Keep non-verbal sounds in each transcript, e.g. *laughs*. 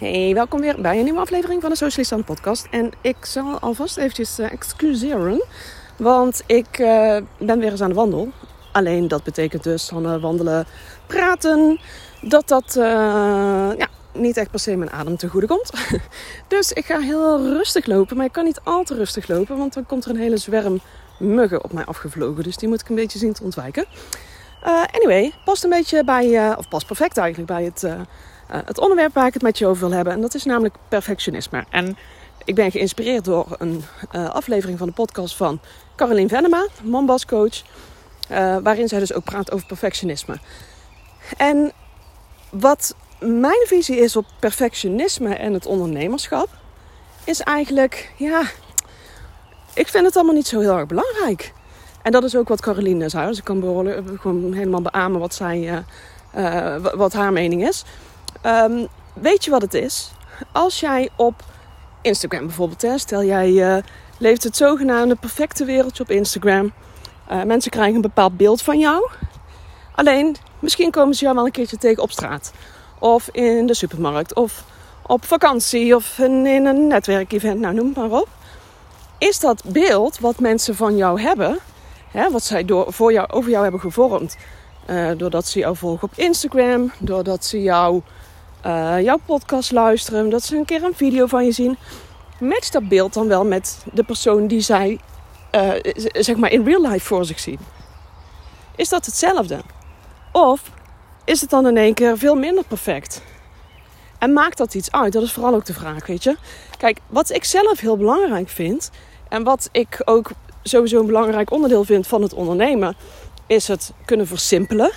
Hey, welkom weer bij een nieuwe aflevering van de Socialist podcast. En ik zal alvast eventjes uh, excuseren, want ik uh, ben weer eens aan de wandel. Alleen dat betekent dus van uh, wandelen, praten, dat dat ja, niet echt per se mijn adem te goede komt. *laughs* dus ik ga heel rustig lopen, maar ik kan niet al te rustig lopen, want dan komt er een hele zwerm muggen op mij afgevlogen. Dus die moet ik een beetje zien te ontwijken. anyway, past een beetje bij, of past perfect eigenlijk bij het het onderwerp waar ik het met je over wil hebben. En dat is namelijk perfectionisme. En ik ben geïnspireerd door een uh, aflevering van de podcast van Caroline Venema, Mombas Uh, waarin zij dus ook praat over perfectionisme. En wat mijn visie is op perfectionisme en het ondernemerschap, is eigenlijk, ja, ik vind het allemaal niet zo heel erg belangrijk. En dat is ook wat Caroline zei. Dus ik kan gewoon helemaal beamen wat, zij, wat haar mening is. Um, weet je wat het is? Als jij op Instagram bijvoorbeeld, hè, stel jij uh, leeft het zogenaamde perfecte wereldje op Instagram. Uh, mensen krijgen een bepaald beeld van jou. Alleen, misschien komen ze jou wel een keertje tegen op straat. Of in de supermarkt. Of op vakantie. Of in, in een netwerkevent. Nou, noem het maar op. Is dat beeld wat mensen van jou hebben. Hè, wat zij door, voor jou, over jou hebben gevormd. Uh, doordat ze jou volgen op Instagram. Doordat ze jou uh, jouw podcast luisteren, dat ze een keer een video van je zien. Match dat beeld dan wel met de persoon die zij uh, zeg maar in real life voor zich zien? Is dat hetzelfde? Of is het dan in één keer veel minder perfect? En maakt dat iets uit? Dat is vooral ook de vraag, weet je. Kijk, wat ik zelf heel belangrijk vind en wat ik ook sowieso een belangrijk onderdeel vind van het ondernemen, is het kunnen versimpelen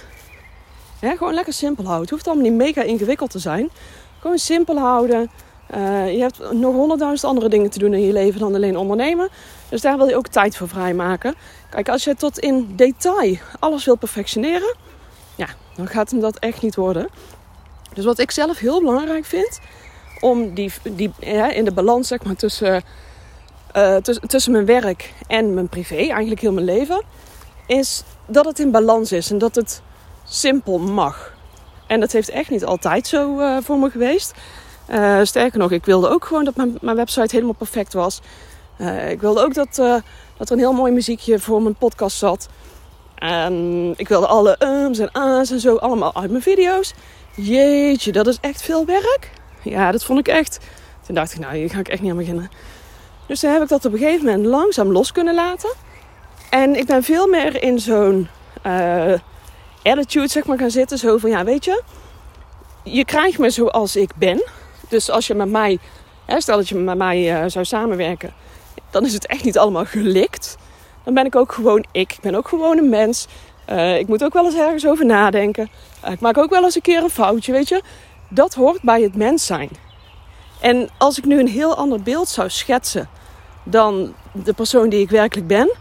gewoon lekker simpel houden. Het hoeft allemaal niet mega ingewikkeld te zijn. Gewoon simpel houden. Uh, je hebt nog honderdduizend andere dingen te doen in je leven dan alleen ondernemen. Dus daar wil je ook tijd voor vrijmaken. Kijk, als je tot in detail alles wil perfectioneren, ja, dan gaat hem dat echt niet worden. Dus wat ik zelf heel belangrijk vind, om die, die ja, in de balans zeg maar, tussen, uh, tussen mijn werk en mijn privé, eigenlijk heel mijn leven, is dat het in balans is en dat het simpel mag. En dat heeft echt niet altijd zo uh, voor me geweest. Uh, sterker nog, ik wilde ook gewoon dat mijn, mijn website helemaal perfect was. Uh, ik wilde ook dat, dat er een heel mooi muziekje voor mijn podcast zat. En ik wilde alle ums en a's en zo allemaal uit mijn video's. Jeetje, dat is echt veel werk. Ja, dat vond ik echt. Toen dacht ik, nou, hier ga ik echt niet aan beginnen. Dus toen heb ik dat op een gegeven moment langzaam los kunnen laten. En ik ben veel meer in zo'n attitude zeg maar gaan zitten. Zo van, ja, weet je, je krijgt me zoals ik ben. Dus als je met mij, hè, stel dat je met mij uh, zou samenwerken, dan is het echt niet allemaal gelikt. Dan ben ik ook gewoon ik. Ik ben ook gewoon een mens. Uh, ik moet ook wel eens ergens over nadenken. Uh, ik maak ook wel eens een keer een foutje, weet je. Dat hoort bij het mens zijn. En als ik nu een heel ander beeld zou schetsen dan de persoon die ik werkelijk ben,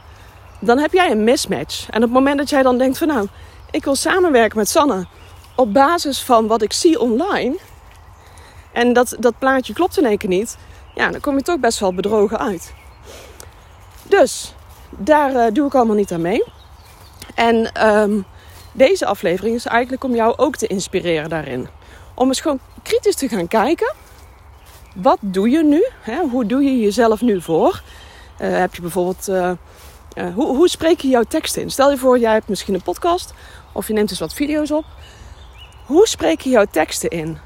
dan heb jij een mismatch. En op het moment dat jij dan denkt van nou, ik wil samenwerken met Sanne op basis van wat ik zie online. En dat, dat plaatje klopt in één keer niet. Ja, dan kom je toch best wel bedrogen uit. Dus daar uh, doe ik allemaal niet aan mee. En um, deze aflevering is eigenlijk om jou ook te inspireren daarin. Om eens gewoon kritisch te gaan kijken. Wat doe je nu? Hè? Hoe doe je jezelf nu voor? Uh, heb je bijvoorbeeld. Uh, hoe, hoe spreek je jouw tekst in? Stel je voor, jij hebt misschien een podcast of je neemt eens wat video's op. Hoe spreek je jouw teksten in?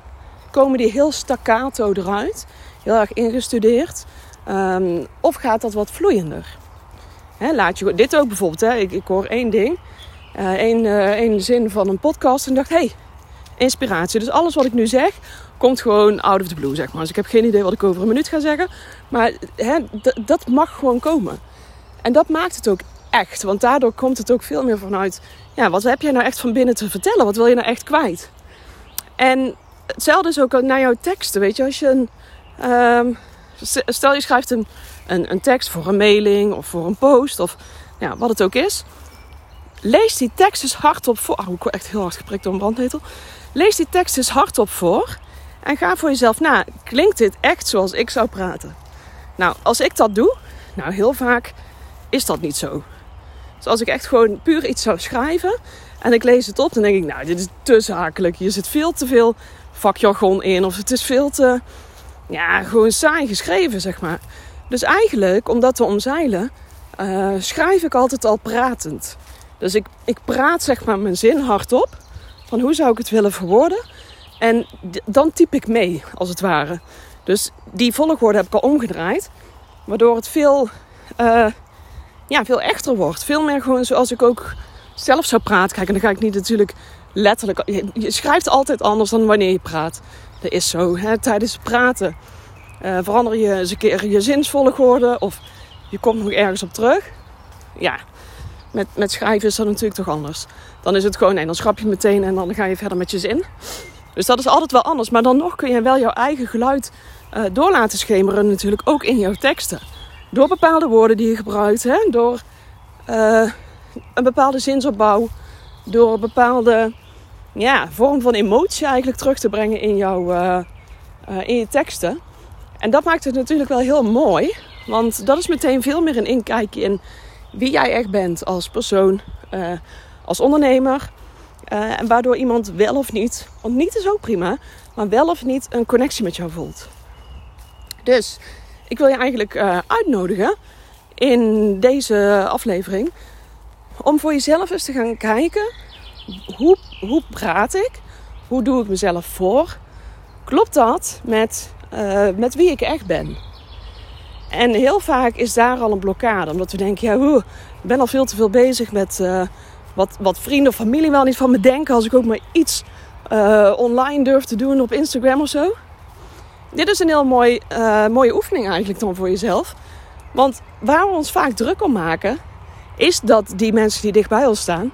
Komen die heel staccato eruit? Heel erg ingestudeerd? Um, of gaat dat wat vloeiender? laat je dit ook bijvoorbeeld. Hè, ik, ik hoor één ding. Één, uh, één zin van een podcast. En dacht, hey, inspiratie. Dus alles wat ik nu zeg, komt gewoon out of the blue, zeg maar. Dus ik heb geen idee wat ik over een minuut ga zeggen. Maar dat mag gewoon komen. En dat maakt het ook echt. Want daardoor komt het ook veel meer vanuit ja, wat heb jij nou echt van binnen te vertellen? Wat wil je nou echt kwijt? En hetzelfde is ook naar jouw teksten. Weet je, als je een. Ehm, stel je schrijft een, een, tekst voor een mailing of voor een post of ja, wat het ook is. Lees die tekst eens hardop voor. Oh, ik word echt heel hard geprikt door een brandnetel. Lees die tekst eens hardop voor. En ga voor jezelf na. Klinkt dit echt zoals ik zou praten? Nou, als ik dat doe, nou heel vaak is dat niet zo. Dus als ik echt gewoon puur iets zou schrijven en ik lees het op, dan denk ik, nou, dit is te zakelijk. Hier zit veel te veel vakjargon in. Of het is veel te, ja, gewoon saai geschreven, zeg maar. Dus eigenlijk, om dat te omzeilen, uh, schrijf ik altijd al pratend. Dus ik, ik praat zeg maar mijn zin hardop. Van hoe zou ik het willen verwoorden? En dan typ ik mee, als het ware. Dus die volgorde heb ik al omgedraaid. Waardoor het veel, uh, ja, veel echter wordt. Veel meer gewoon zoals ik ook zelf zou praten. Kijk, en dan ga ik niet natuurlijk letterlijk... Je, schrijft altijd anders dan wanneer je praat. Dat is zo. Hè? Tijdens praten uh, verander je eens een keer je zinsvolgorde. Of je komt nog ergens op terug. Ja, met, met schrijven is dat natuurlijk toch anders. Dan is het gewoon, nee, dan schrap je meteen en dan ga je verder met je zin. Dus dat is altijd wel anders. Maar dan nog kun je wel jouw eigen geluid uh, door laten schemeren natuurlijk ook in jouw teksten. Door bepaalde woorden die je gebruikt. Hè? Door uh, een bepaalde zinsopbouw. Door een bepaalde ja, vorm van emotie eigenlijk terug te brengen in, jouw, uh, in je teksten. En dat maakt het natuurlijk wel heel mooi. Want dat is meteen veel meer een inkijkje in wie jij echt bent als persoon, als ondernemer. en waardoor iemand wel of niet, want niet is ook prima, maar wel of niet een connectie met jou voelt. Dus ik wil je eigenlijk uh, uitnodigen in deze aflevering om voor jezelf eens te gaan kijken hoe, hoe praat ik? Hoe doe ik mezelf voor? Klopt dat met, uh, met wie ik echt ben? En heel vaak is daar al een blokkade, omdat we denken: ja, hoe, ik ben al veel te veel bezig met uh, wat, wat vrienden of familie wel niet van me denken als ik ook maar iets online durf te doen op Instagram of zo dit is een heel mooi, uh, mooie oefening eigenlijk dan voor jezelf. Want waar we ons vaak druk om maken, is dat die mensen die dicht bij ons staan,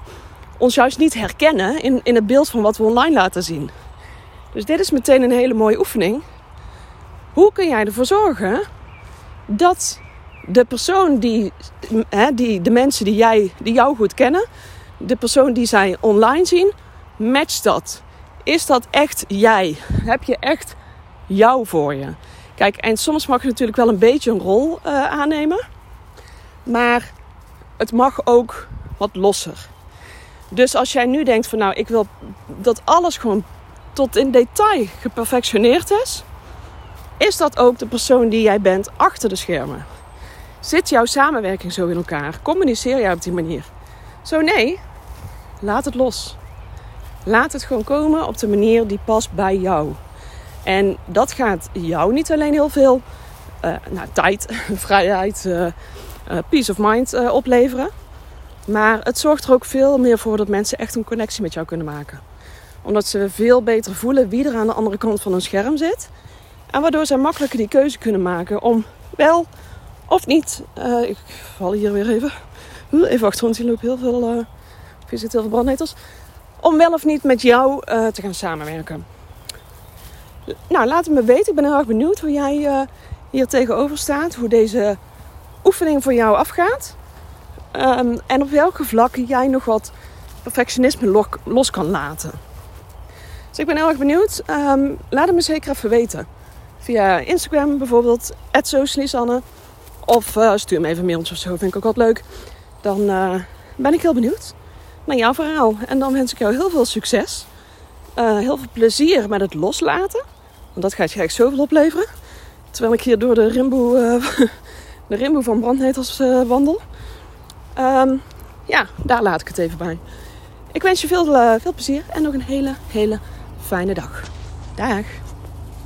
ons juist niet herkennen in, in het beeld van wat we online laten zien. Dus dit is meteen een hele mooie oefening. Hoe kun jij ervoor zorgen dat de persoon die, hè, die de mensen die, jij, die jou goed kennen, de persoon die zij online zien, matcht dat? Is dat echt jij? Heb je echt jou voor je. Kijk, en soms mag je natuurlijk wel een beetje een rol uh, aannemen. Maar het mag ook wat losser. Dus als jij nu denkt van nou, ik wil dat alles gewoon tot in detail geperfectioneerd is. Is dat ook de persoon die jij bent achter de schermen? Zit jouw samenwerking zo in elkaar? Communiceer jij op die manier? Zo nee, laat het los. Laat het gewoon komen op de manier die past bij jou. En dat gaat jou niet alleen heel veel uh, nou, tijd, *laughs* vrijheid, uh, peace of mind opleveren. Maar het zorgt er ook veel meer voor dat mensen echt een connectie met jou kunnen maken. Omdat ze veel beter voelen wie er aan de andere kant van hun scherm zit. En waardoor zij makkelijker die keuze kunnen maken om wel of niet. ik val hier weer even. Even wachten, want hier loopt heel veel. Uh, heel veel brandnetels. Om wel of niet met jou te gaan samenwerken. Nou, laat het me weten. Ik ben heel erg benieuwd hoe jij uh, hier tegenover staat. Hoe deze oefening voor jou afgaat. Um, en op welke vlakken jij nog wat perfectionisme los kan laten. Dus ik ben heel erg benieuwd. Um, laat het me zeker even weten. Via Instagram bijvoorbeeld, @socialisanne. Of uh, stuur me even een mailtje of zo, vind ik ook wat leuk. Dan uh, ben ik heel benieuwd naar jouw verhaal. En dan wens ik jou heel veel succes. Uh, heel veel plezier met het loslaten. Want dat gaat je eigenlijk zoveel opleveren. Terwijl ik hier door de rimboe, uh, *laughs* de rimboe van brandnetels uh, wandel. Um, ja, daar laat ik het even bij. Ik wens je veel, veel plezier en nog een hele, hele fijne dag. Dag!